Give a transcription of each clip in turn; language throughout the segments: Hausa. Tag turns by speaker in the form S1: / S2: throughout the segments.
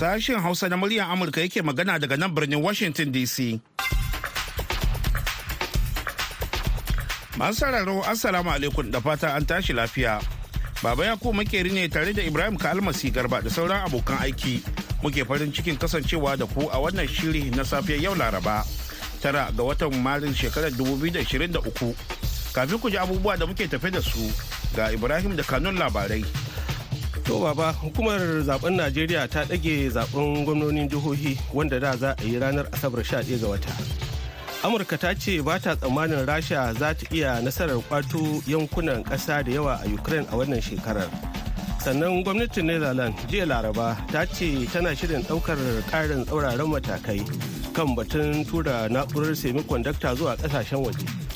S1: Sashen Hausa na muryar Amurka yake magana daga nan birnin Washington DC. Masu sararo Assalamu alaikum da fata an tashi lafiya. Baba ya makeri ne tare da Ibrahim Kalmasi Garba da sauran abokan aiki. Muke farin cikin kasancewa da ku a wannan shiri na safiyar yau Laraba. Tara ga watan Maris shekarar 2023. Kafin ku ji abubuwa da muke tafe da su ga Ibrahim da kanun labarai.
S2: To baba hukumar zaɓen Najeriya ta ɗage zaɓen gwamnonin jihohi wanda da za a yi ranar Asabar 11 ga wata. Amurka ta ce ba ta tsammanin Rasha za ta iya nasarar kwato yankunan ƙasa da yawa a Ukraine a wannan shekarar. Sannan gwamnatin Netherlands jiya Laraba ta ce tana shirin ɗaukar ƙarin tsauraran matakai kan batun tura na'urar semiconductor zuwa ƙasashen waje.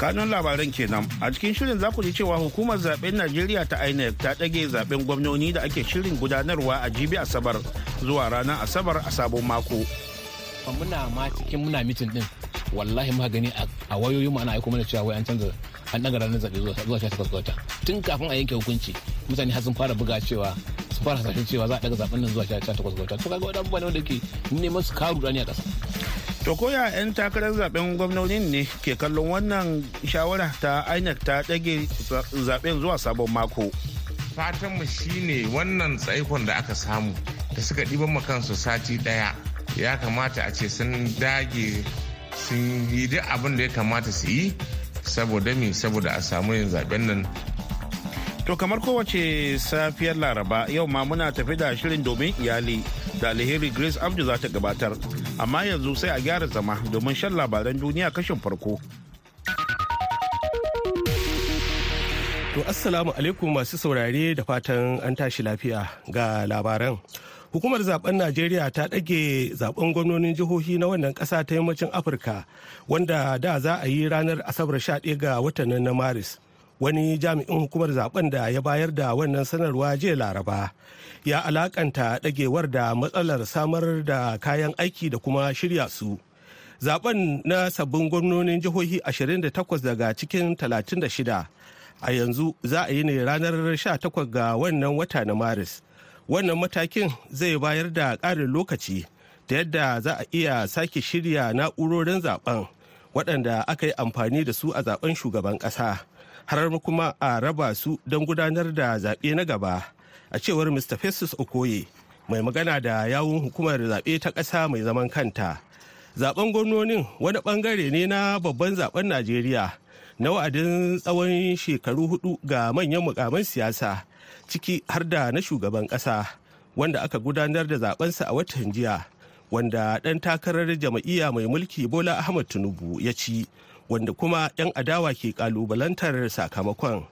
S1: Kanun labaran kenan. A cikin shirin za ku ji cewa hukumar zaɓen najeriya ta inec ta ɗage zaɓen gwamnoni da ake shirin gudanarwa a jibi asabar zuwa ranar asabar a sabon mako.
S3: Muna ma cikin muna mitin din. Wallahi ma gani a wayoyin ana aiko mana cewa wai an canza an ɗaga ranar zaɓe zuwa sha takwas wata. Tun kafin a yanke hukunci mutane har sun fara buga cewa sun fara hasashen cewa za a ɗaga zaɓen nan zuwa sha takwas wata. To kaga wani abubuwa ne wanda ke neman su karu rani a ƙasa.
S1: To koya 'yan takarar zaɓen gwamnonin ne ke kallon wannan shawara ta INEC ta ɗage zaɓen zuwa sabon mako.
S4: Fatanmu shine wannan tsaikon da aka samu da suka ɗiban kansu sati ɗaya ya kamata a ce sun dage sun yi duk abin da ya kamata su yi saboda me saboda a samu yin zaɓen nan
S1: To kamar kowace safiyar Laraba yau ma muna tafi da shirin domin iyali da alheri Grace Abdu za ta gabatar. Amma yanzu sai a gyara zama domin shan labaran duniya kashin farko.
S2: To Assalamu alaikum masu saurare da fatan an tashi lafiya ga labaran. Hukumar zaɓen Najeriya ta ɗage zaɓen gwamnonin jihohi na wannan ƙasa ta yammacin Afirka wanda da za a yi ranar Asabar 11 ga watan na Maris. Wani jami'in hukumar zaɓen da ya bayar da wannan sanarwa jiya laraba. Ya alakanta dagewar da matsalar samar da kayan aiki da kuma shirya su. Zaben na sabbin gwamnonin jihohi 28 daga cikin 36 a yanzu za a yi ne ranar 18 ga wannan wata na maris. Wannan matakin zai bayar da ƙarin lokaci da yadda za a iya sake shirya na'urorin zaɓen waɗanda aka yi amfani da su a zaɓen shugaban ƙasa. Har kuma a raba su don gudanar da zaɓe na gaba. A cewar mr. Festus okoye mai magana da yawun hukumar zaɓe ta ƙasa mai zaman kanta zaɓen gwamnonin wani ɓangare ne na babban zaɓen najeriya na wa'adin tsawon shekaru huɗu ga manyan mukaman siyasa ciki har da na shugaban ƙasa wanda aka gudanar da zabensa a watan jiya wanda ɗan takarar jam'iyya mai mulki bola ahmad tinubu ya ci. Wanda kuma 'yan adawa ke kalubalantar sakamakon.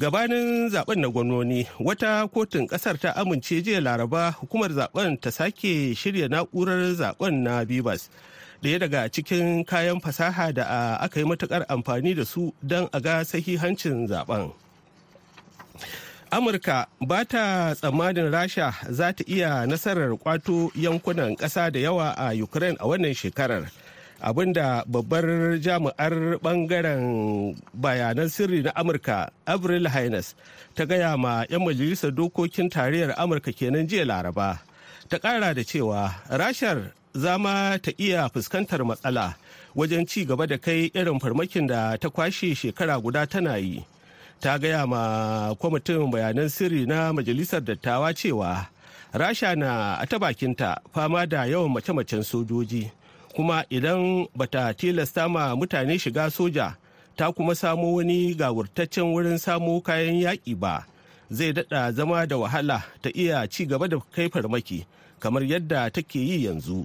S2: Gabanin zaɓen na gwamnoni wata kotun ƙasar ta amince jiya laraba hukumar zaɓen ta sake shirya na'urar zaɓen na bibas ɗaya daga cikin kayan fasaha da aka yi matuƙar amfani da su don a ga sahihancin zaɓen. Amurka ba ta tsammanin rasha za ta iya nasarar kwato yankunan ƙasa da yawa a ukraine a wannan shekarar. Abin da babbar jami'ar ɓangaren bayanan sirri na amurka avril haines ta gaya ma 'yan majalisar dokokin tarayyar amurka kenan jiya laraba. Ta kara da cewa rashar zama ta iya fuskantar matsala wajen ci gaba da kai irin farmakin da ta kwashe shekara guda tana yi. Ta gaya ma kwamitin bayanan sirri na majalisar dattawa cewa rasha na ta bakinta fama da yawan mace-macen sojoji. Kuma idan bata tilasta ma mutane shiga soja ta kuma samo wani gawurtaccen wurin samo kayan yaƙi ba. Zai daɗa zama da wahala ta iya ci gaba da kai farmaki kamar yadda take yi yanzu.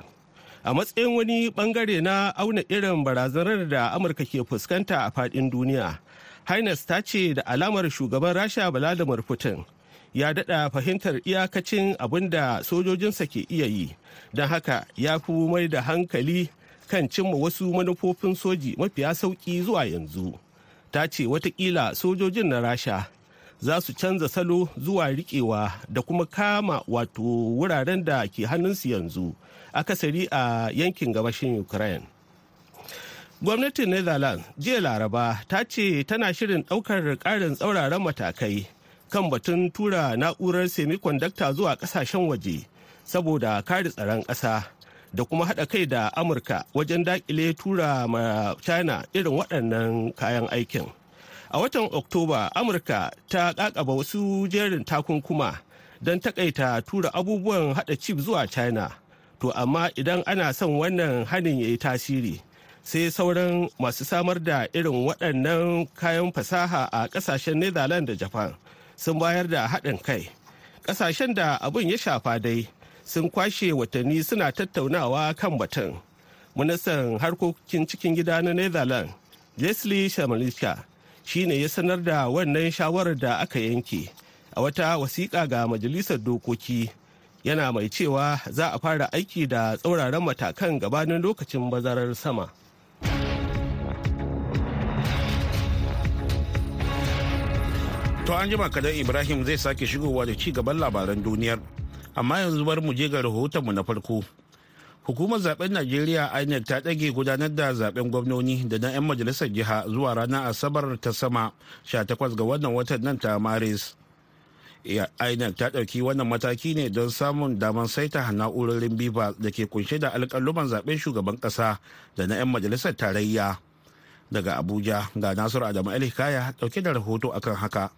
S2: A matsayin wani ɓangare na auna irin barazanar da amurka ke fuskanta a faɗin duniya hines ta ce da alamar shugaban rasha vladimir putin ya daɗa fahimtar iyakacin abin da sojojinsa ke iya yi. Don haka ya fi mai da hankali kan cimma wasu manufofin soji mafiya sauƙi zuwa yanzu. Ta ce wataƙila sojojin na rasha za su canza salo zuwa riƙewa da kuma kama wato wuraren da ke hannunsu yanzu akasari a yankin gabashin ukraine. Gwamnatin netherlands jiya laraba ta ce tana shirin ɗaukar ƙarin tsauraran matakai kan batun tura na'urar semiconductor zuwa ƙasashen waje saboda kare tsaron ƙasa da kuma haɗa kai da amurka wajen daƙile tura ma china irin waɗannan kayan aikin. A watan oktoba amurka ta ƙaƙaba wasu jerin takunkuma don takaita tura abubuwan haɗa chip zuwa china. To amma idan ana son wannan hanin ya yi tasiri sai sauran masu samar da irin waɗannan kayan fasaha a ƙasashen netherlands da japan sun bayar da haɗin kai. Ƙasashen da abin ya shafa dai sun kwashe watanni suna tattaunawa kan batun. Ministan harkokin cikin gida na netherlands leslie shamalika shi ne ya sanar da wannan shawarar da aka yanke. A wata wasiƙa ga majalisar dokoki yana mai cewa za a fara aiki da tsauraran matakan gabanin lokacin bazarar sama.
S1: To an jima kadan Ibrahim zai sake shigowa da ci gaban labaran duniyar. Amma yanzu bar mu je ga rahotonmu na farko. Hukumar zaɓen Najeriya INEC ta ɗage gudanar da zaɓen gwamnoni da na 'yan majalisar jiha zuwa ranar Asabar ta sama 18 ga wannan watan nan ta Maris. INEC ta ɗauki wannan mataki ne don samun damar saita na'urorin biba da ke kunshe da alƙaluman zaɓen shugaban ƙasa da na 'yan majalisar tarayya. Daga Abuja ga Nasiru Adamu Kaya ɗauke da rahoto akan haka.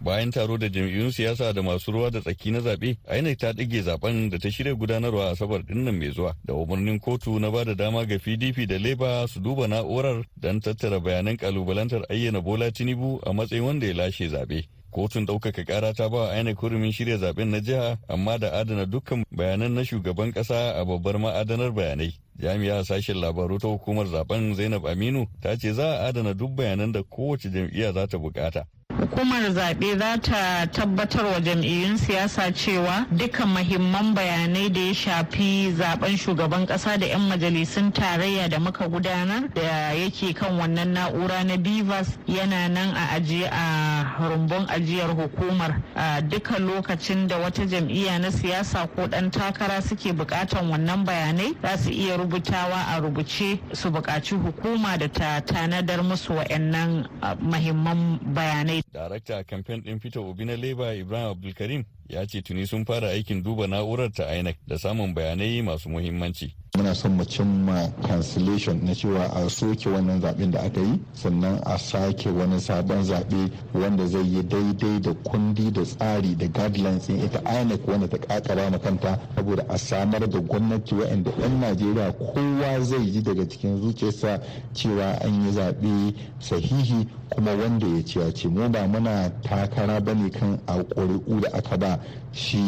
S5: Bayan taro da jam'iyyun siyasa da masu ruwa da tsaki na zaɓe inec ta ɗage zaɓen da ta shirya gudanarwa a asabar ɗin nan mai zuwa da umarnin kotu na ba da dama ga pdp da labour su duba na'urar don tattara bayanan kalubalantar ayyana bola tinubu a matsayin wanda ya lashe zaɓe. Kotun ɗaukaka ƙara ta ba wa INEC hurumin shirya zaɓen na jiha amma da adana dukkan bayanan na shugaban ƙasa a babbar ma'adanar bayanai. Jami'a sashen labaru ta hukumar zaɓen zainab aminu ta ce za a adana duk bayanan da kowace jam'iyya za ta buƙata.
S6: Hukumar zaɓe za ta tabbatar wa jam'iyyun siyasa cewa dukkan mahimman bayanai da ya shafi zaɓen shugaban ƙasa da 'yan majalisun tarayya da muka gudanar da yake kan wannan na'ura na bivas yana nan a ajiye a rumbun ajiyar hukumar. A dukkan lokacin da wata jam'iyya na siyasa ko ɗan takara suke buƙatan wannan bayanai za su iya rubutawa a rubuce su buƙaci hukuma da ta tanadar musu wa'annan mahimman bayanai.
S5: Darakta kamfen ɗin Peter Obi na Labour Ibrahim Abdulkarim ya ce tuni sun fara aikin duba na'urar ta INEC da samun bayanai masu muhimmanci.
S7: muna son mu cimma cancellation na cewa a soke wannan zaɓen da aka yi sannan a sake wani sabon zaɓe wanda zai yi daidai da kundi da tsari da guidelines in ita inec wanda ta kakara ma kanta saboda a samar da gwamnati waɗanda 'yan najeriya kowa zai ji daga cikin zuciyarsa cewa an yi zaɓe sahihi kuma wanda ya ce mu ba muna takara ba ne kan a ƙuri'u da aka ba shi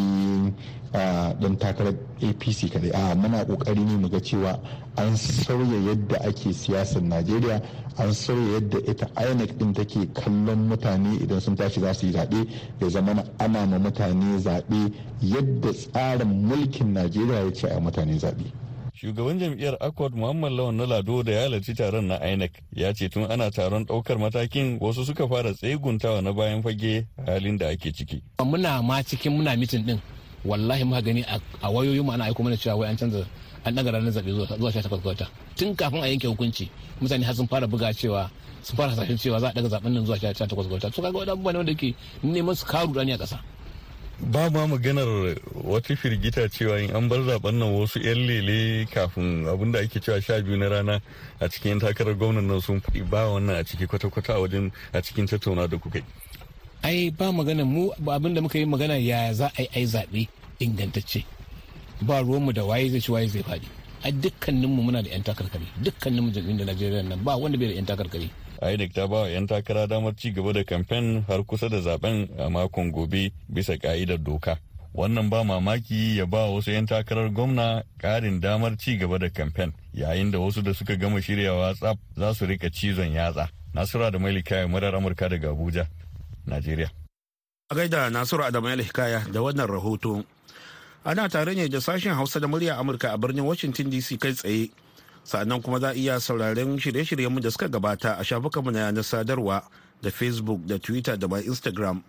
S7: dan takarar apc kadai a muna ƙoƙari ne mu ga cewa an sauya yadda ake siyasar najeriya an sauya yadda ita inec din take kallon mutane idan sun tashi za su yi zaɓe ya zama ana ma mutane zaɓe yadda tsarin mulkin najeriya ya ce a mutane zaɓe.
S5: Shugaban jam'iyyar accord muhammad lawan na lado da ya halarci taron na inec ya ce tun ana taron ɗaukar matakin wasu suka fara tseguntawa na bayan fage halin da ake ciki.
S3: Muna ma cikin muna mitin din wallahi muka gani a wayoyin mu ana aiko mana cewa wai an canza an daga ranar zaɓe zuwa 18 ga wata. Tun kafin a yanke hukunci mutane har sun fara buga cewa sun fara hasashen cewa za a daga zaɓen nan zuwa 18 ga wata. To kaga wani abubuwa ne wanda ke neman su karu rani a ƙasa.
S5: Ba ma maganar wata firgita cewa in an bar zaɓen nan wasu 'yan lele kafin abin da ake cewa sha biyu na rana a cikin takarar gwamnan nan sun ba wannan a ciki kwata-kwata a wajen a cikin tattauna da kuka
S3: ai ba magana mu abin da muka yi magana ya za a yi ai zaɓe ingantacce. Ba ruwanmu da waye zai ci waye zai faɗi. A dukkaninmu muna da 'yan takarkari. Dukkaninmu jam'iyyun da najeriya nan ba wanda bai da 'yan takarkari.
S5: INEC ta ba wa 'yan takara damar ci gaba da kamfen har kusa da zaɓen a makon gobe bisa ka'idar doka. Wannan ba mamaki ya ba wasu 'yan takarar gwamna ƙarin damar ci gaba da kamfen yayin da wasu da suka gama shiryawa tsaf za su riƙa cizon yatsa. Nasura da Malika murar Amurka daga Abuja, Najeriya.
S1: A gaida Nasiru Adamu Hikaya da wannan rahoto. Ana tare ne da sashen Hausa da murya Amurka a birnin Washington DC kai tsaye. Sa'annan kuma za a iya sauraren shirye-shiryenmu da suka gabata a shafukanmu na yanar sadarwa da Facebook da Twitter da ma Instagram.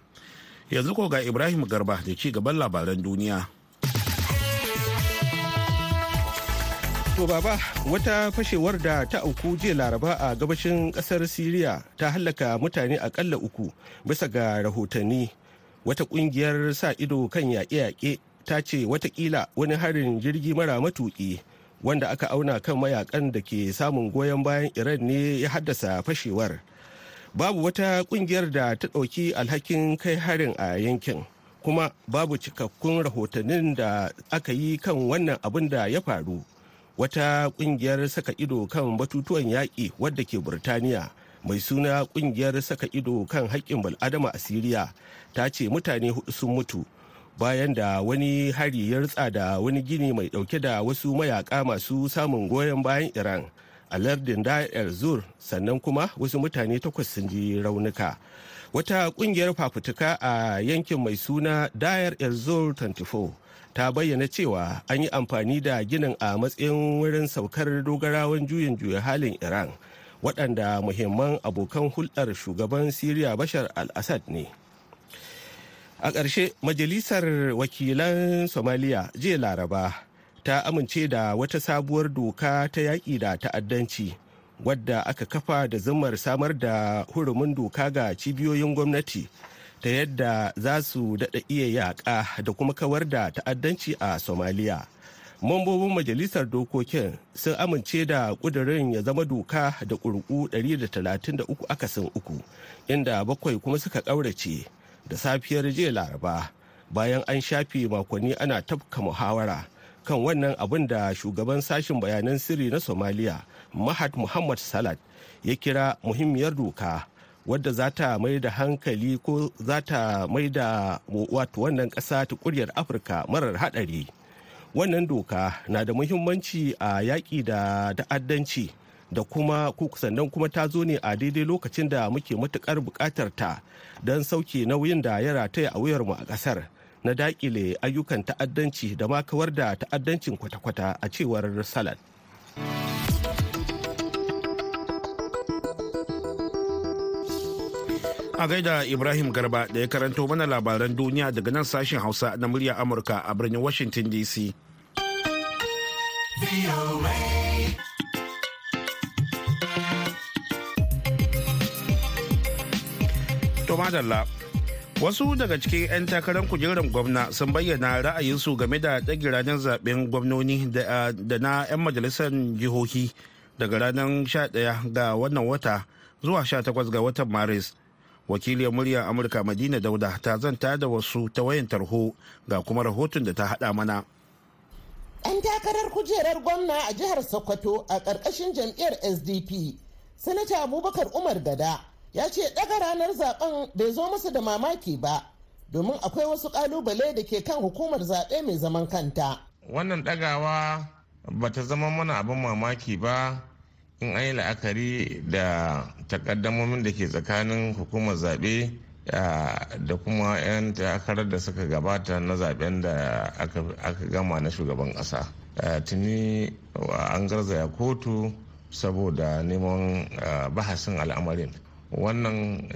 S1: Yanzu ko ga Ibrahim Garba da ci gaban labaran duniya.
S2: To baba wata fashewar da ta auku jiya laraba a gabashin ƙasar Siriya ta hallaka mutane akalla uku bisa ga rahotanni wata ƙungiyar sa ido kan yaƙe-yaƙe ta ce wataƙila wani harin jirgi mara matuki wanda aka auna kan mayaƙan da ke samun goyon bayan iran ne ya haddasa fashewar. Babu wata ƙungiyar da ta ɗauki alhakin kai harin a yankin kuma babu cikakkun rahotannin da aka yi kan wannan abin da ya faru. Wata ƙungiyar saka ido kan batutuwan yaƙi wadda ke burtaniya mai suna ƙungiyar saka ido kan haƙƙin bal'adama a siriya ta ce mutane huɗu sun mutu bayan da wani hari ya ritsa da wani gini mai ɗauke da wasu mayaka masu samun goyon bayan iran a lardin da'ar zur sannan kuma wasu mutane takwas sun ji raunuka. Wata ƙungiyar fafutuka a yankin mai suna dayar zur 24 ta bayyana cewa an yi amfani da ginin a matsayin wurin saukar dogarawan juyin juya halin iran waɗanda muhimman abokan hulɗar shugaban siriya bashar al-assad ne. A ƙarshe majalisar wakilan somaliya jiya laraba ta amince da wata sabuwar doka ta yaƙi da ta'addanci wadda aka kafa da zumar samar da hurumin doka ga cibiyoyin gwamnati ta yadda za su daɗa iya yaƙa da kuma kawar da ta'addanci a somaliya. Mambobin majalisar dokokin sun amince da ƙudurin ya zama doka da ƙurƙu 133 akasin uku inda bakwai kuma suka ƙaurace. Da safiyar jiya laraba bayan an shafe makonni ana tafka muhawara kan wannan abin da shugaban sashen bayanan sirri na somaliya mahad muhammad salat ya kira muhimmiyar doka wadda za ta mai da hankali ko za ta mai da wato wannan ƙasa ta kuryar afirka marar haɗari. Wannan doka na da muhimmanci a yaƙi da ta'addanci da kuma sannan kuma ta zo ne a daidai lokacin da muke matuƙar buƙatar ta don sauke nauyin da ya rataya a wuyarmu a ƙasar na daƙile ayyukan ta'addanci da ma kawar da ta'addancin kwata-kwata a cewar salad.
S1: A gaida ibrahim garba da ya karanto mana labaran duniya daga nan sashen hausa na murya amurka a birnin washington dc To madalla. Wasu daga cikin 'yan takarar kujerar gwamna sun bayyana ra'ayinsu game da ɗage ranar zaɓen gwamnoni da na 'yan majalisar jihohi daga ranar 11 ga wannan wata zuwa 18 ga watan Maris. Wakiliyar muryar Amurka Madina Dauda ta zanta da wasu ta wayan tarho ga kuma rahoton da ta haɗa mana.
S8: An takarar kujerar gwamna a jihar Sokoto a ƙarƙashin jam'iyyar SDP, Sanata Abubakar Umar Gada ya ce daga ranar zaɓen bai zo masa da mamaki ba domin akwai wasu ƙalubale da ke kan hukumar zaɓe mai zaman kanta.
S4: wannan ɗagawa ba ta zama mana abin mamaki ba in an yi la'akari da takaddamomin da ke tsakanin hukumar zaɓe da kuma 'yan takarar da suka gabata na zaɓen da aka gama na shugaban ƙasa tuni an garzaya kotu saboda neman bahasin al'amarin wannan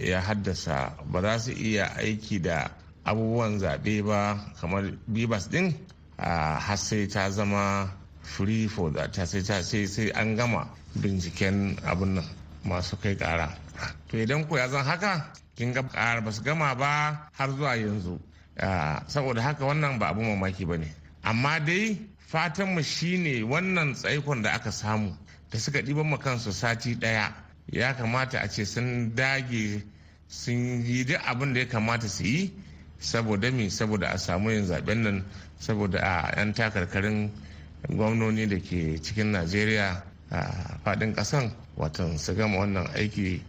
S4: ya haddasa ba za su iya aiki da abubuwan zaɓe ba kamar bibas din har sai ta zama free for that sai sai an gama binciken abin nan masu kai ƙara. To idan ku ya zan haka kin ga ba su gama ba har zuwa yanzu. Saboda haka wannan ba abu mamaki ba ne. Amma dai fatanmu shine wannan tsaikon da aka samu da suka ɗiban kansu sati ɗaya ya kamata a ce sun dage sun yi duk abin da ya kamata su yi saboda me? Saboda a samu yin zaɓen nan saboda a 'yan takarkarin gwamnoni da ke cikin najeriya a faɗin kasan watan su gama wannan aiki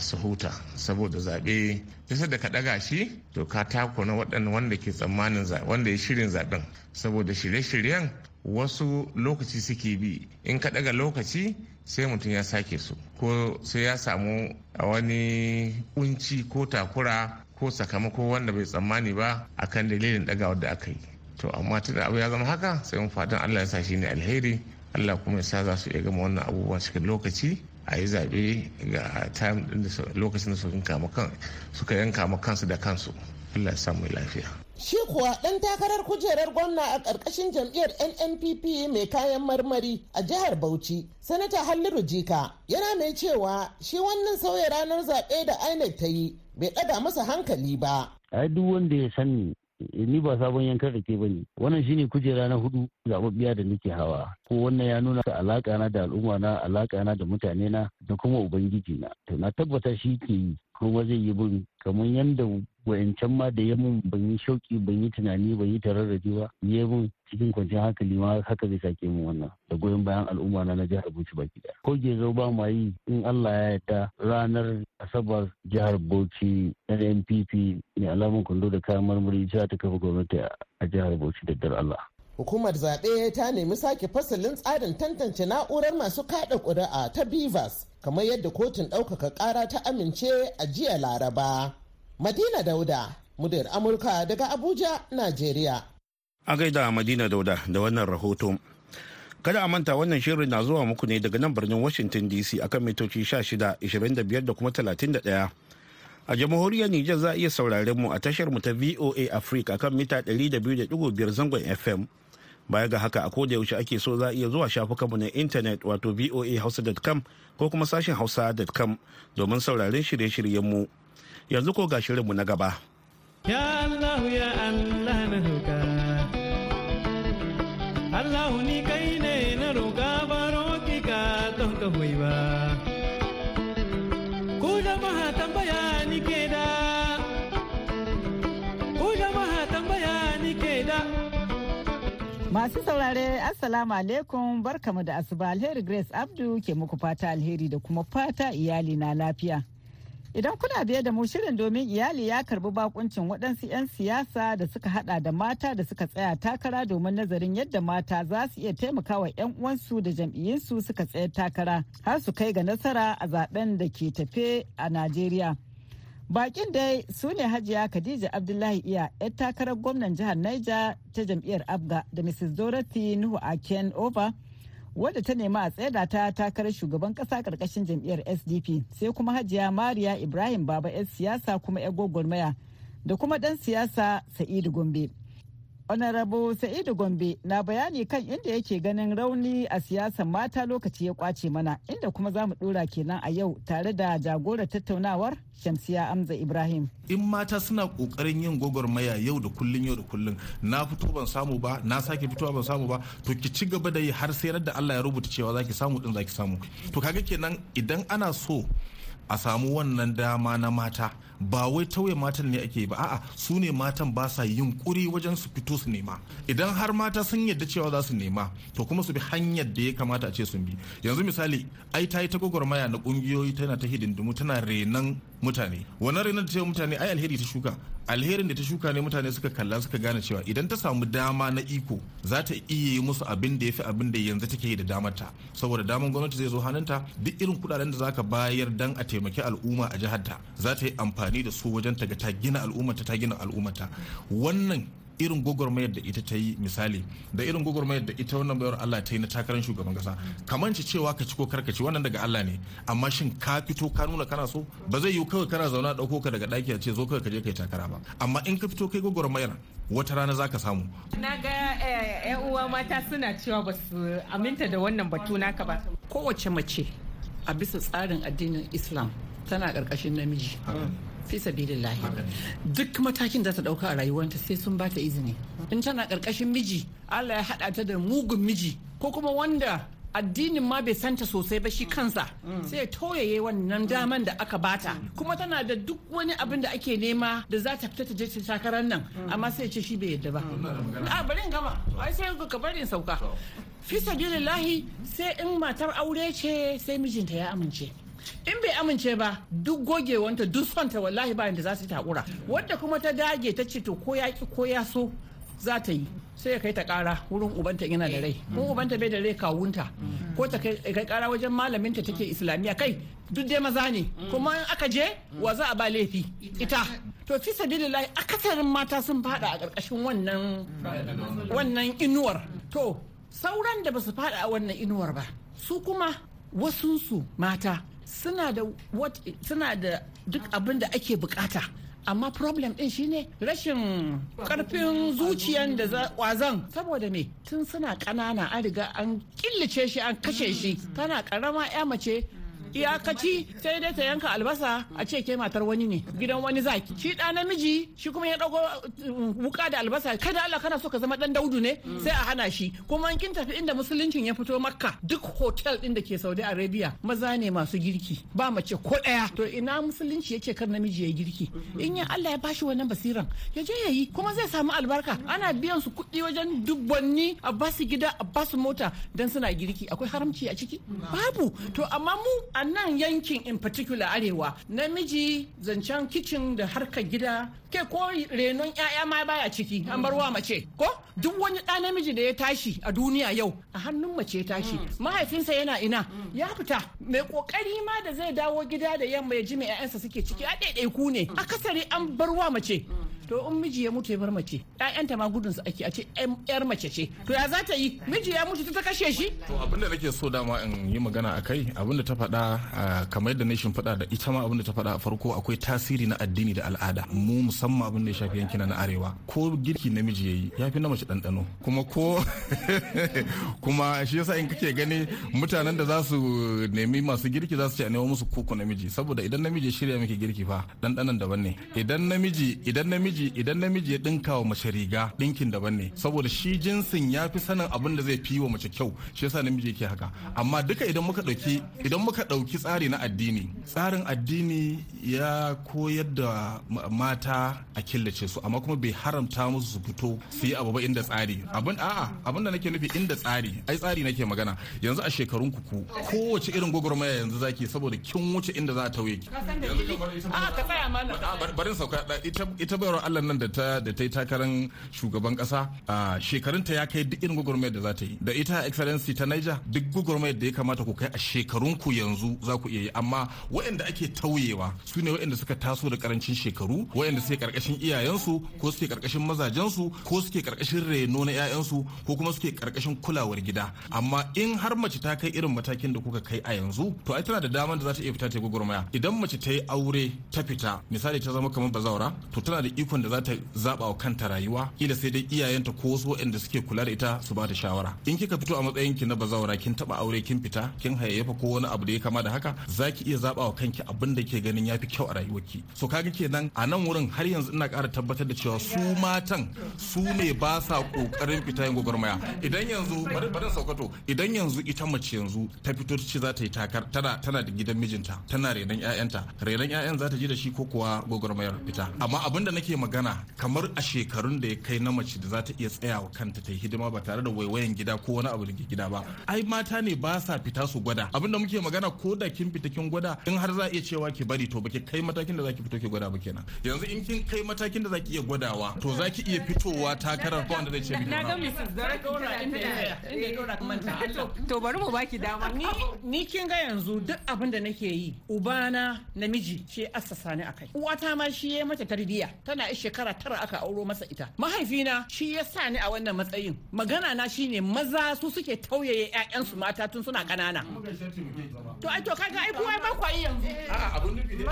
S4: su huta. Saboda zaɓe bisa da ka ɗaga shi to ka tako na waɗanda wanda ke tsammanin wanda ya shirin zaɓen. Saboda shirye-shiryen wasu lokaci suke bi. In ka ɗaga lokaci sai mutum ya sake su ko sai ya samu a wani kunci ko takura ko sakamako wanda bai tsammani ba akan dalilin ɗagawar da aka yi. To amma tun abu ya zama haka sai mun fatan allah ya sa shi ne alheri. Allah kuma ya sa za su iya gama wannan abubuwan cikin lokaci a yi zaɓe ga time lokacin da suka yanka ma kansu da kansu. Allah ya samu lafiya.
S8: Shi kuwa ɗan takarar kujerar gwamna a ƙarƙashin jam'iyyar NNPP mai kayan marmari a jihar Bauchi, Sanata Halliru Jika, yana mai cewa shi wannan sauya ranar zaɓe da INEC ta yi bai ɗaga masa hankali ba.
S9: Ai duk wanda ya sani ni ba sabon yankan rake ba ne. Wannan shine kujera na huɗu zababbiya da nake hawa. Ko wannan ya nuna alaka na da al'umma na alaka na da mutane na da kuma ubangiji na. To na tabbata shi ke yi kuma zai yi bin kamar yadda wayancan ma da ya mun ban yi shauki ban yi tunani ban yi tararraji ba ya mun cikin kwanciyar hankali ma haka zai sake mun wannan da goyon bayan al'umma na jihar Bauchi baki ɗaya ko gezo ba ma yi in Allah ya yarda ranar asabar jihar Bauchi NNPP ne alamun kundo da kayan marmari ta kafa gwamnati a jihar Bauchi da dar Allah
S8: Hukumar zaɓe ta nemi sake fasalin tsarin tantance na'urar masu kaɗa ƙuri'a ta Bivas kamar yadda kotun ɗaukaka ƙara ta amince a jiya Laraba. Madina Dauda, muryar Amurka daga Abuja, Najeriya.
S1: A gaida Madina Dauda da wannan rahoto. Kada a manta wannan shirin na zuwa muku ne daga nan birnin Washington DC akan mitoci 16, 25 da kuma 31. A jamhuriyar Nijar za a iya sauraren mu a tashar mu ta VOA Africa akan mita 200.5 zangon FM. baya ga haka a koda yaushe ake so za a iya zuwa shafukanmu na intanet wato voahausa.com ko kuma sashen hausa.com domin sauraren shirye-shiryenmu yanzu ko ga shirinmu na gaba.
S10: Ya allah ya allah na roka allah ni kai ne na roka baro ki ka don ka ba. Ku jama'a tambaya ni ke da. Ku jama'a tambaya ni ke da.
S11: Masu saurare Assalamu alaikum barkamu da asuba. Alheri Grace Abdu ke muku fata alheri da kuma fata iyali na lafiya. Idan kuna biye da mu shirin domin iyali ya karɓi bakuncin waɗansu 'yan siyasa da suka hada da mata da suka tsaya takara domin nazarin yadda mata za su iya taimakawa 'yan uwansu da jam'iyyunsu suka tsaya takara har su kai ga nasara a zaɓen da ke tafe a Najeriya. Bakin dai su ne Hajiya Khadija Abdullahi Iya, 'yar takarar gwamnan jihar Niger ta jam'iyyar Abga da Mrs. Dorothy Nuhu Aken Over, wadda ta nema a tsaida ta takarar shugaban kasa ƙarƙashin jam'iyyar SDP, sai kuma Hajiya Mariya Ibrahim Baba 'yar siyasa kuma 'yar gwagwarmaya da kuma ɗan siyasa Sa'idu Gombe. Honorable Sa'idu Gombe na bayani kan inda yake ganin rauni a siyasar mata lokaci ya ƙwace mana inda kuma za mu dora kenan a yau tare da jagorar tattaunawar Shamsiya Amza Ibrahim.
S12: In mata suna ƙoƙarin yin gwagwarmaya yau da kullun yau da kullun na fito ban samu ba na sake fitowa ban samu ba to ki ci gaba da yi har sai da Allah ya rubuta cewa zaki samu din zaki samu. To kaga kenan idan ana so a samu wannan dama na mata. Ba wai tauye matan ne ake ba a'a su ne matan ba sa yin kuri wajen su fito su nema. Idan har mata sun yadda cewa za su nema to kuma su bi hanyar da ya kamata a ce sun bi. Yanzu misali ai ta yi ta gwagwarmaya na kungiyoyi tana ta hidindimu tana renan mutane. Wannan da ta mutane ai alheri ta shuka. Alherin da ta shuka ne mutane suka kalla suka gane cewa idan ta samu dama na iko za ta iya yi musu abin da ya fi abin da yanzu take da damar ta saboda damar gwamnati zai zo hannunta duk irin kuɗaɗen da zaka bayar dan a taimaki al'umma a jihar ta za ta yi amfani da su wajen ta ga ta gina al'ummata ta gina al'ummata wannan irin gwagwarmayar da ita ta yi misali da irin gwagwarmayar da ita wannan bayar Allah ta yi na takarar shugaban kasa. Kamar ci cewa ka ci ko kar ka ci wannan daga Allah ne. Amma shin ka fito ka nuna kana so? Ba zai yiwu kawai kana zauna ɗauko ka daga daki a ce zo kawai ka je kai takara ba. Amma in ka fito kai gwagwarmayar wata rana zaka samu.
S13: Na ga yan uwa mata suna cewa ba su aminta da wannan batu naka ba.
S14: Kowace mace a bisa tsarin addinin islam tana ƙarƙashin namiji. Fi sabilillahi. Duk matakin da ta ɗauka a rayuwarta sai sun ba ta izini. In tana ƙarƙashin miji Allah ya hada ta da mugun miji ko kuma wanda addinin ma bai santa sosai ba shi kansa sai ya toyaye wannan daman da aka bata kuma tana da duk wani abin da ake nema da za ta fita ta je ta takarar nan amma sai ce shi bai yadda ba. A bari gama. Ai sai ka bari sauka. Fi sabilillahi sai in matar aure ce sai mijinta ya amince. In bai amince ba duk gogewanta duk sonta wallahi bayan da za su takura. Wadda kuma ta dage ta ce to ko ya ki ko ya so za ta yi. Sai ya kai ta kara wurin ubanta yana da rai. Ko ubanta bai da rai kawunta. Ko ta kai kara wajen malaminta take islamiyya. Kai duk dai maza ne. Kuma in aka je wa za a ba laifi? Ita. To fi sabilillahi akasarin mata sun fada a ƙarƙashin wannan wannan inuwar. To sauran da ba su fada a wannan inuwar ba su kuma wasunsu mata suna da suna da duk abin da ake buƙata. Amma problem din shine rashin ƙarfin zuciyan da kwazan saboda me? Tun suna kanana an riga an killace shi an kashe shi. Tana karama ya mace iyakaci sai dai ta yanka albasa a ce ke matar wani ne gidan wani zaki. Shi ɗa namiji shi kuma ya ɗago wuka da albasa. Kada Allah kana so ka zama ɗan daudu ne? Sai a hana shi. Kuma in kin tafi inda musuluncin ya fito makka duk hotel ɗin da ke saudi arabia maza ne masu girki. Ba mace ko ɗaya. To ina musulunci ya ce kar namiji ya girki? In ya Allah ya bashi wannan basiran ya je ya yi kuma zai samu albarka. Ana biyan su kuɗi wajen dubbanni a ba su gida a ba su mota dan suna girki. Akwai haramci a ciki? Babu. To amma mu a nan yankin in particular arewa namiji zancen kicin da harkar gida ke ko renon 'ya'ya ma baya ciki an bar wa mace ko? Duk wani ɗa namiji da ya tashi a duniya yau a hannun mace ya tashi. Mahaifinsa yana ina? Ya fita. Mai ƙoƙari ma da zai dawo gida da yamma ya ji mai 'ya'yansa suke ciki a ɗaiɗaiku ne. Akasari an bar wa mace. To in miji ya mutu ya bar mace ƴaƴanta ma gudun su ake a ce ƴar mace ce. To ya za ta yi? Miji ya mutu ta kashe shi?
S12: To abin da nake so dama in yi magana akai abin da ta faɗa kamar yadda nation faɗa da ita ma abin da ta faɗa a farko akwai tasiri na addini da al'ada. Mu musamman abin da ya shafi yankina na arewa. Ko girki namiji yayi ya fi na mace ɗanɗano. Kuma ko kuma shi yasa in kake gani mutanen da za su nemi masu girki za su ce a nemo musu koko namiji. Saboda idan namiji ya shirya miki girki fa ɗanɗanon daban ne. Idan namiji idan namiji idan namiji ya dinka wa mace riga dinkin daban ne. Saboda shi jinsin ya fi sanin abin da zai fi wa mace kyau shi yasa namiji yake haka. Amma duka idan muka ɗauki idan muka ɗauki tsari na addini tsarin addini ya koyar da mata a killace su amma kuma bai haramta musu su fito su yi abu ba inda tsari. Abin a'a abin da nake nufi inda tsari ai tsari nake magana. Yanzu a shekarun ku kowace irin gwagwarmaya yanzu zaki saboda kin wuce inda za a tauye ki.
S14: A ka tsaya mana
S12: barin sauka. Ita ita bayarwar Allah nan da ta da ta yi takarar shugaban kasa a shekarunta ya kai duk irin gwagwarmayar da za ta yi. Da ita excellency ta Niger duk gwagwarmayar da ya kamata ku kai a shekarun ku yanzu za ku iya yi. Amma waɗanda ake tauyewa su ne waɗanda suka taso da ƙarancin shekaru waɗanda suke ƙarƙashin iyayensu ko suke ƙarƙashin mazajensu ko suke ƙarƙashin reno na 'ya'yansu ko kuma suke ƙarƙashin kulawar gida. Amma in har mace ta kai irin matakin da kuka kai a yanzu to ai tana da damar da za ta iya fita ta gwagwarmaya. Idan mace ta yi aure ta fita misali ta zama kamar bazawara to tana da ikon da za ta zaba wa kanta rayuwa kila sai dai iyayenta ko wasu waɗanda suke kula da ita su ba ta shawara. In kika fito a matsayin ki na bazawara kin taba aure kin fita kin hayayyafa ko wani abu da ya kama da haka zaki iya zaba wa kanki abin da ke ganin yafi kyau a rayuwarki. So kaga kenan a nan wurin har yanzu ina ƙara tabbatar da cewa su matan su ne ba sa ƙoƙarin fita yin gwagwarmaya. Idan yanzu bari bari saukato idan yanzu ita mace yanzu ta fito ce za ta yi takar tana tana da gidan mijinta tana renon ƴaƴanta renon ƴaƴan za ta ji da shi ko kuwa gwagwarmayar fita. Amma abin da nake magana kamar a shekarun da ya kai na mace da za ta iya tsayawa kanta ta yi hidima ba tare da waiwayan gida ko wani abu da ke gida ba. Ai mata ne ba sa fita su gwada. Abinda muke magana ko da kin fita kin gwada in har za a iya cewa ki bari to baki kai matakin da zaki fito ki gwada ba kenan. Yanzu in kin kai matakin da zaki iya gwadawa to zaki iya fitowa takarar ko wanda zai ce miki
S13: na ga Mrs. Inda dora manta. To bari mu baki dama.
S14: Ni ni kin ga yanzu duk abin da nake yi ubana namiji shi assasa ni akai uwata ma shi ya mata tarbiyya. Tana yi shekara tara aka auro masa ita. Mahaifina shi ya sa ni a wannan matsayin. Magana na shine maza su suke tauyaye ƴaƴansu mata tun suna ƙanana. To ai to kaga ai kowa ba kwa yi yanzu.
S12: A'a abun nufi ne.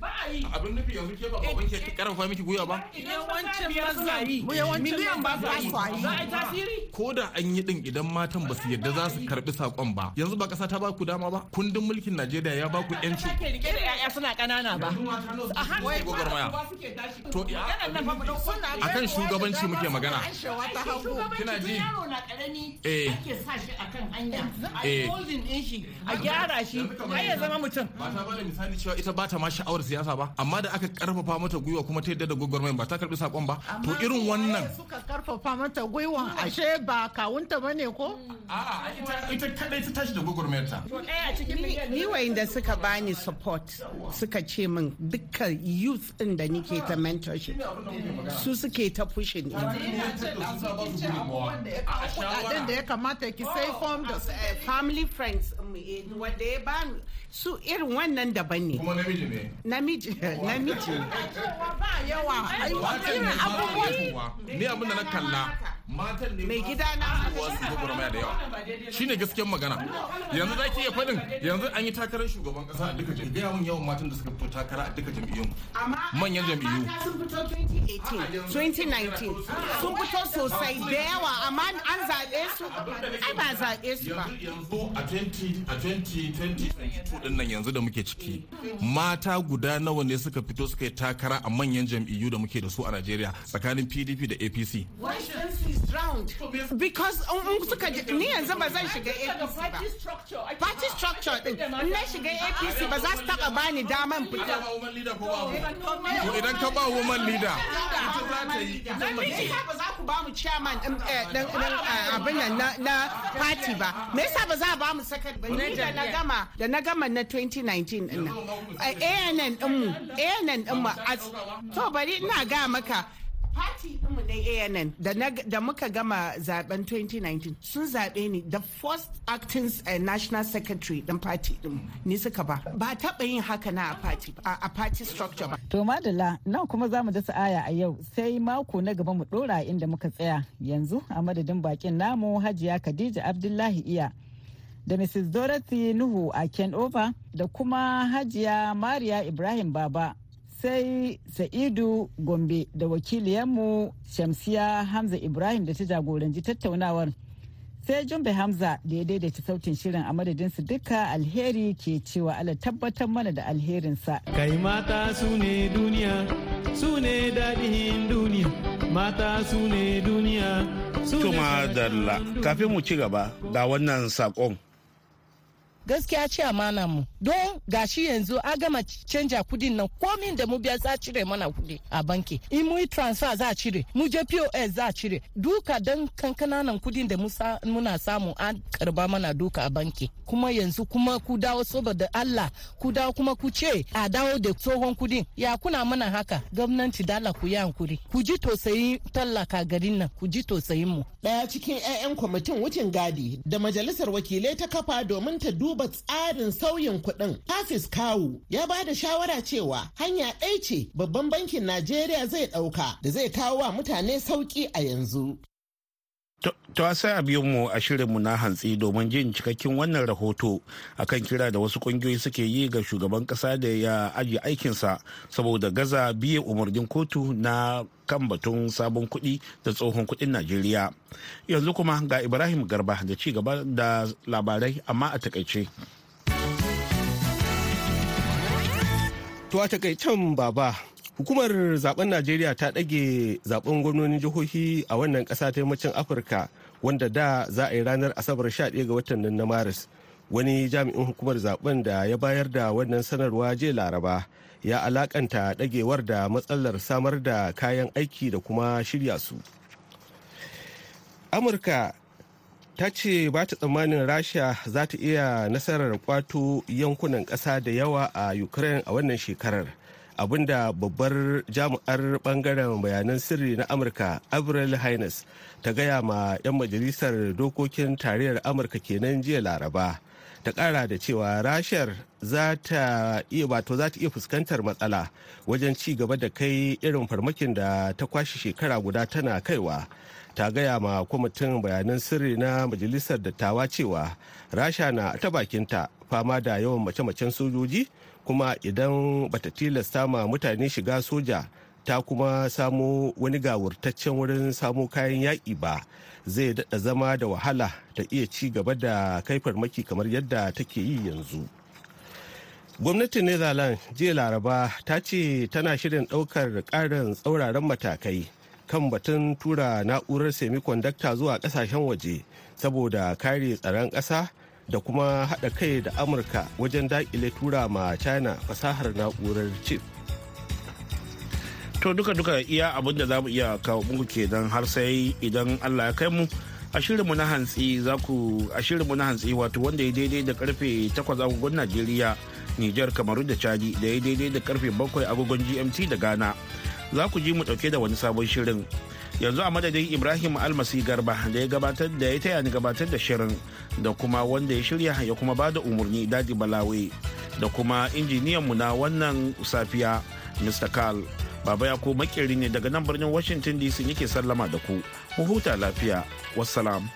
S14: Ba a yi.
S12: Abun nufi yanzu ke ba baban ke ƙarfafa miki guya ba?
S14: Yawancin maza yi. miliyan ba su yi. Za a yi tasiri?
S12: Ko da an yi din idan matan ba su yadda za su karɓi saƙon ba yanzu ba kasa ta ba ku dama ba? Kundin mulkin Najeriya ya ba ku yanci
S14: ke riƙe da ƴaƴa suna ƙanana ba. A
S12: Wai gwagwarmaya.
S14: To
S12: akan shugabanci muke magana.
S14: kina ji? yaro na ƙarami
S12: Eh.
S14: ake sa shi akan hanya. A
S12: Eh.
S14: yi holding din shi a gyara shi har ya zama mutum.
S12: Ba ta ba da misali cewa ita ba ta ma sha'awar siyasa ba amma da aka ƙarfafa mata gwiwa kuma ta yadda da gwagwarmayan ba ta karɓi saƙon ba to irin wannan
S15: suka ƙarfafa mata gwiwan ashe ba kawunta ba ne ko?
S12: A'a ita kadai ta tashi da gwagwarmayar ta
S14: to ɗaya a cikin miliyan
S15: ni wayanda suka bani support suka ce min dukkan youth din da nike ta mentorship su suke ta pushing din. Kudaden da ya kamata ki sai form da eh, family friends mu, eh, wanda ya bani su irin wannan daban ne.
S12: Kuma namiji ne.
S15: Namiji namiji. Ba yawa irin abubuwan
S12: ni abin da na kalla? Matan ne
S15: mai gida na
S12: wasu gwagwarmaya da yawa. Shine gaskiyar magana. Yanzu za ki iya faɗin yanzu an yi takarar shugaban ƙasa a duka jam'iyyu. Mun yawan matan da suka fito takara a duka jam'iyyun. Manyan jam'iyyu.
S15: sun fito 2018 2019 sun fito sosai da yawa amma an zaɓe su. Ai ba zaɓe su ba.
S12: Yanzu a 20 a 2022 ɗin nan yanzu da muke ciki mata guda nawa ne suka fito suka yi takara a manyan jam'iyyu da muke da su a Najeriya tsakanin PDP da APC
S15: round because in suka ni yanzu ba zan shiga APC ba party structure din in na shiga APC ba za su taba bani daman fita
S12: to idan ka ba woman leader
S15: me yasa ba za ku ba mu chairman din abin nan na party ba me yasa ba za a ba mu second ba ni da na gama da na gama na 2019 ɗin nan ANN din mu ANN din mu to bari ina ga maka Party ɗinmu na ANN da, da muka gama zaɓen 2019 sun zaɓe ni the first acting uh, national secretary ɗin party ɗinmu ni suka ba. Ba taɓa yin haka na a party, a, party structure ba.
S11: To madalla nan kuma za mu dasa aya a yau sai mako na gaba mu dora inda muka tsaya yanzu a madadin bakin namu Hajiya Khadija Abdullahi Iya da Mrs. Dorothy Nuhu a Over da kuma Hajiya Mariya Ibrahim Baba sai Sa'idu Gombe da wakiliyanmu Shamsiya Hamza Ibrahim da ta jagoranci tattaunawar. sai jumbe hamza da ya daidaita sautin shirin a madadinsu duka alheri ke cewa ala tabbatar mana da alherinsa
S10: kai mata su ne duniya su ne daɗin duniya mata su ne duniya su ne
S1: kafin mu ci gaba ga wannan saƙon.
S16: Gaskiya ce amana mu. Don gashi yanzu a gama canja kuɗin nan komin da mu biya za cire mana kuɗi a banki. In mu yi transfer za cire mu je pos za cire. Duka don kankananan kuɗin da muna samu an karɓa mana duka a banki. Kuma yanzu kuma ku dawo saboda allah ku dawo kuma ku ce a dawo da tsohon kuɗin. Ya kuna mana haka? Gwamnati dala ku yi hankuri. Ku ji tausayin tallaka garin nan ku ji tausayin mu.
S8: Daya cikin 'ya'yan kwamitin wucin gadi da majalisar wakilai ta kafa domin ta duba tsarin sauyin kuɗin. Hafiz Kawu ya ba da shawara cewa hanya ɗaya ce babban bankin Najeriya zai ɗauka da zai kawo wa mutane sauƙi a yanzu.
S1: To sai a biyo mu a shirinmu na hantsi domin jin cikakken wannan rahoto akan kira da wasu kungiyoyi suke yi ga shugaban kasa da ya ajiye aikinsa saboda gaza biye umarnin kotu na kan batun sabon kuɗi da tsohon kuɗin Najeriya. Yanzu kuma ga Ibrahim Garba da ci gaba da labarai amma a taƙaice.
S2: To a takaicen baba, hukumar zaɓen Najeriya ta ɗage zaɓen gwamnonin jihohi a wannan ƙasa ta yammacin Afirka wanda da za a yi ranar Asabar 11 ga watan nan na Maris. Wani jami'in hukumar zaɓen da ya bayar da wannan sanarwa jiya Laraba ya alakanta ɗagewar da matsalar samar da kayan aiki da kuma shirya su. Amurka ta ce ba ta tsammanin rasha za ta iya nasarar kwato yankunan ƙasa da yawa a ukraine a wannan shekarar abin da babbar jami'ar ɓangaren bayanan sirri na amurka avril haines ta gaya ma 'yan majalisar dokokin tarayyar amurka kenan jiya laraba. Ta kara da cewa rashar za ta iya wato za ta iya fuskantar matsala wajen ci gaba da kai irin farmakin da ta kwashe shekara guda tana kaiwa. Ta gaya ma kwamitin bayanan sirri na majalisar dattawa cewa rasha na ta bakinta fama da yawan mace-macen sojoji kuma idan bata tilasta ma mutane shiga soja ta kuma samo wani gawurtaccen wurin samo kayan yaƙi ba zai daɗa zama da wahala ta iya ci gaba da kai farmaki kamar yadda take yi yanzu. Gwamnatin netherlands jiya laraba ta ce tana shirin ɗaukar ƙarin tsauraran matakai kan batun tura na'urar semiconductor zuwa ƙasashen waje saboda kare tsaron ƙasa da kuma haɗa kai da amurka wajen daƙile tura ma china fasahar na'urar chip
S1: To duka-duka iya abin da za mu iya kawo muku kenan har sai idan Allah ya kai mu a shirinmu na hantsi za ku a shirinmu na hantsi wato wanda ya daidai da ƙarfe 8 agogon Najeriya, Nijar, Kamaru da Chadi da ya daidai da ƙarfe 7 agogon GMT da Ghana. Za ku ji mu ɗauke da wani sabon shirin. Yanzu a madadin Ibrahim Almasi Garba da ya gabatar da ya taya ni gabatar da shirin da kuma wanda ya shirya ya kuma ba da umarni Dadi Balawe da kuma injiniyanmu na wannan safiya Mr. Carl. Baba ya ko makeri ne daga nan birnin Washington DC yake sallama da ku. mu huta lafiya wassalam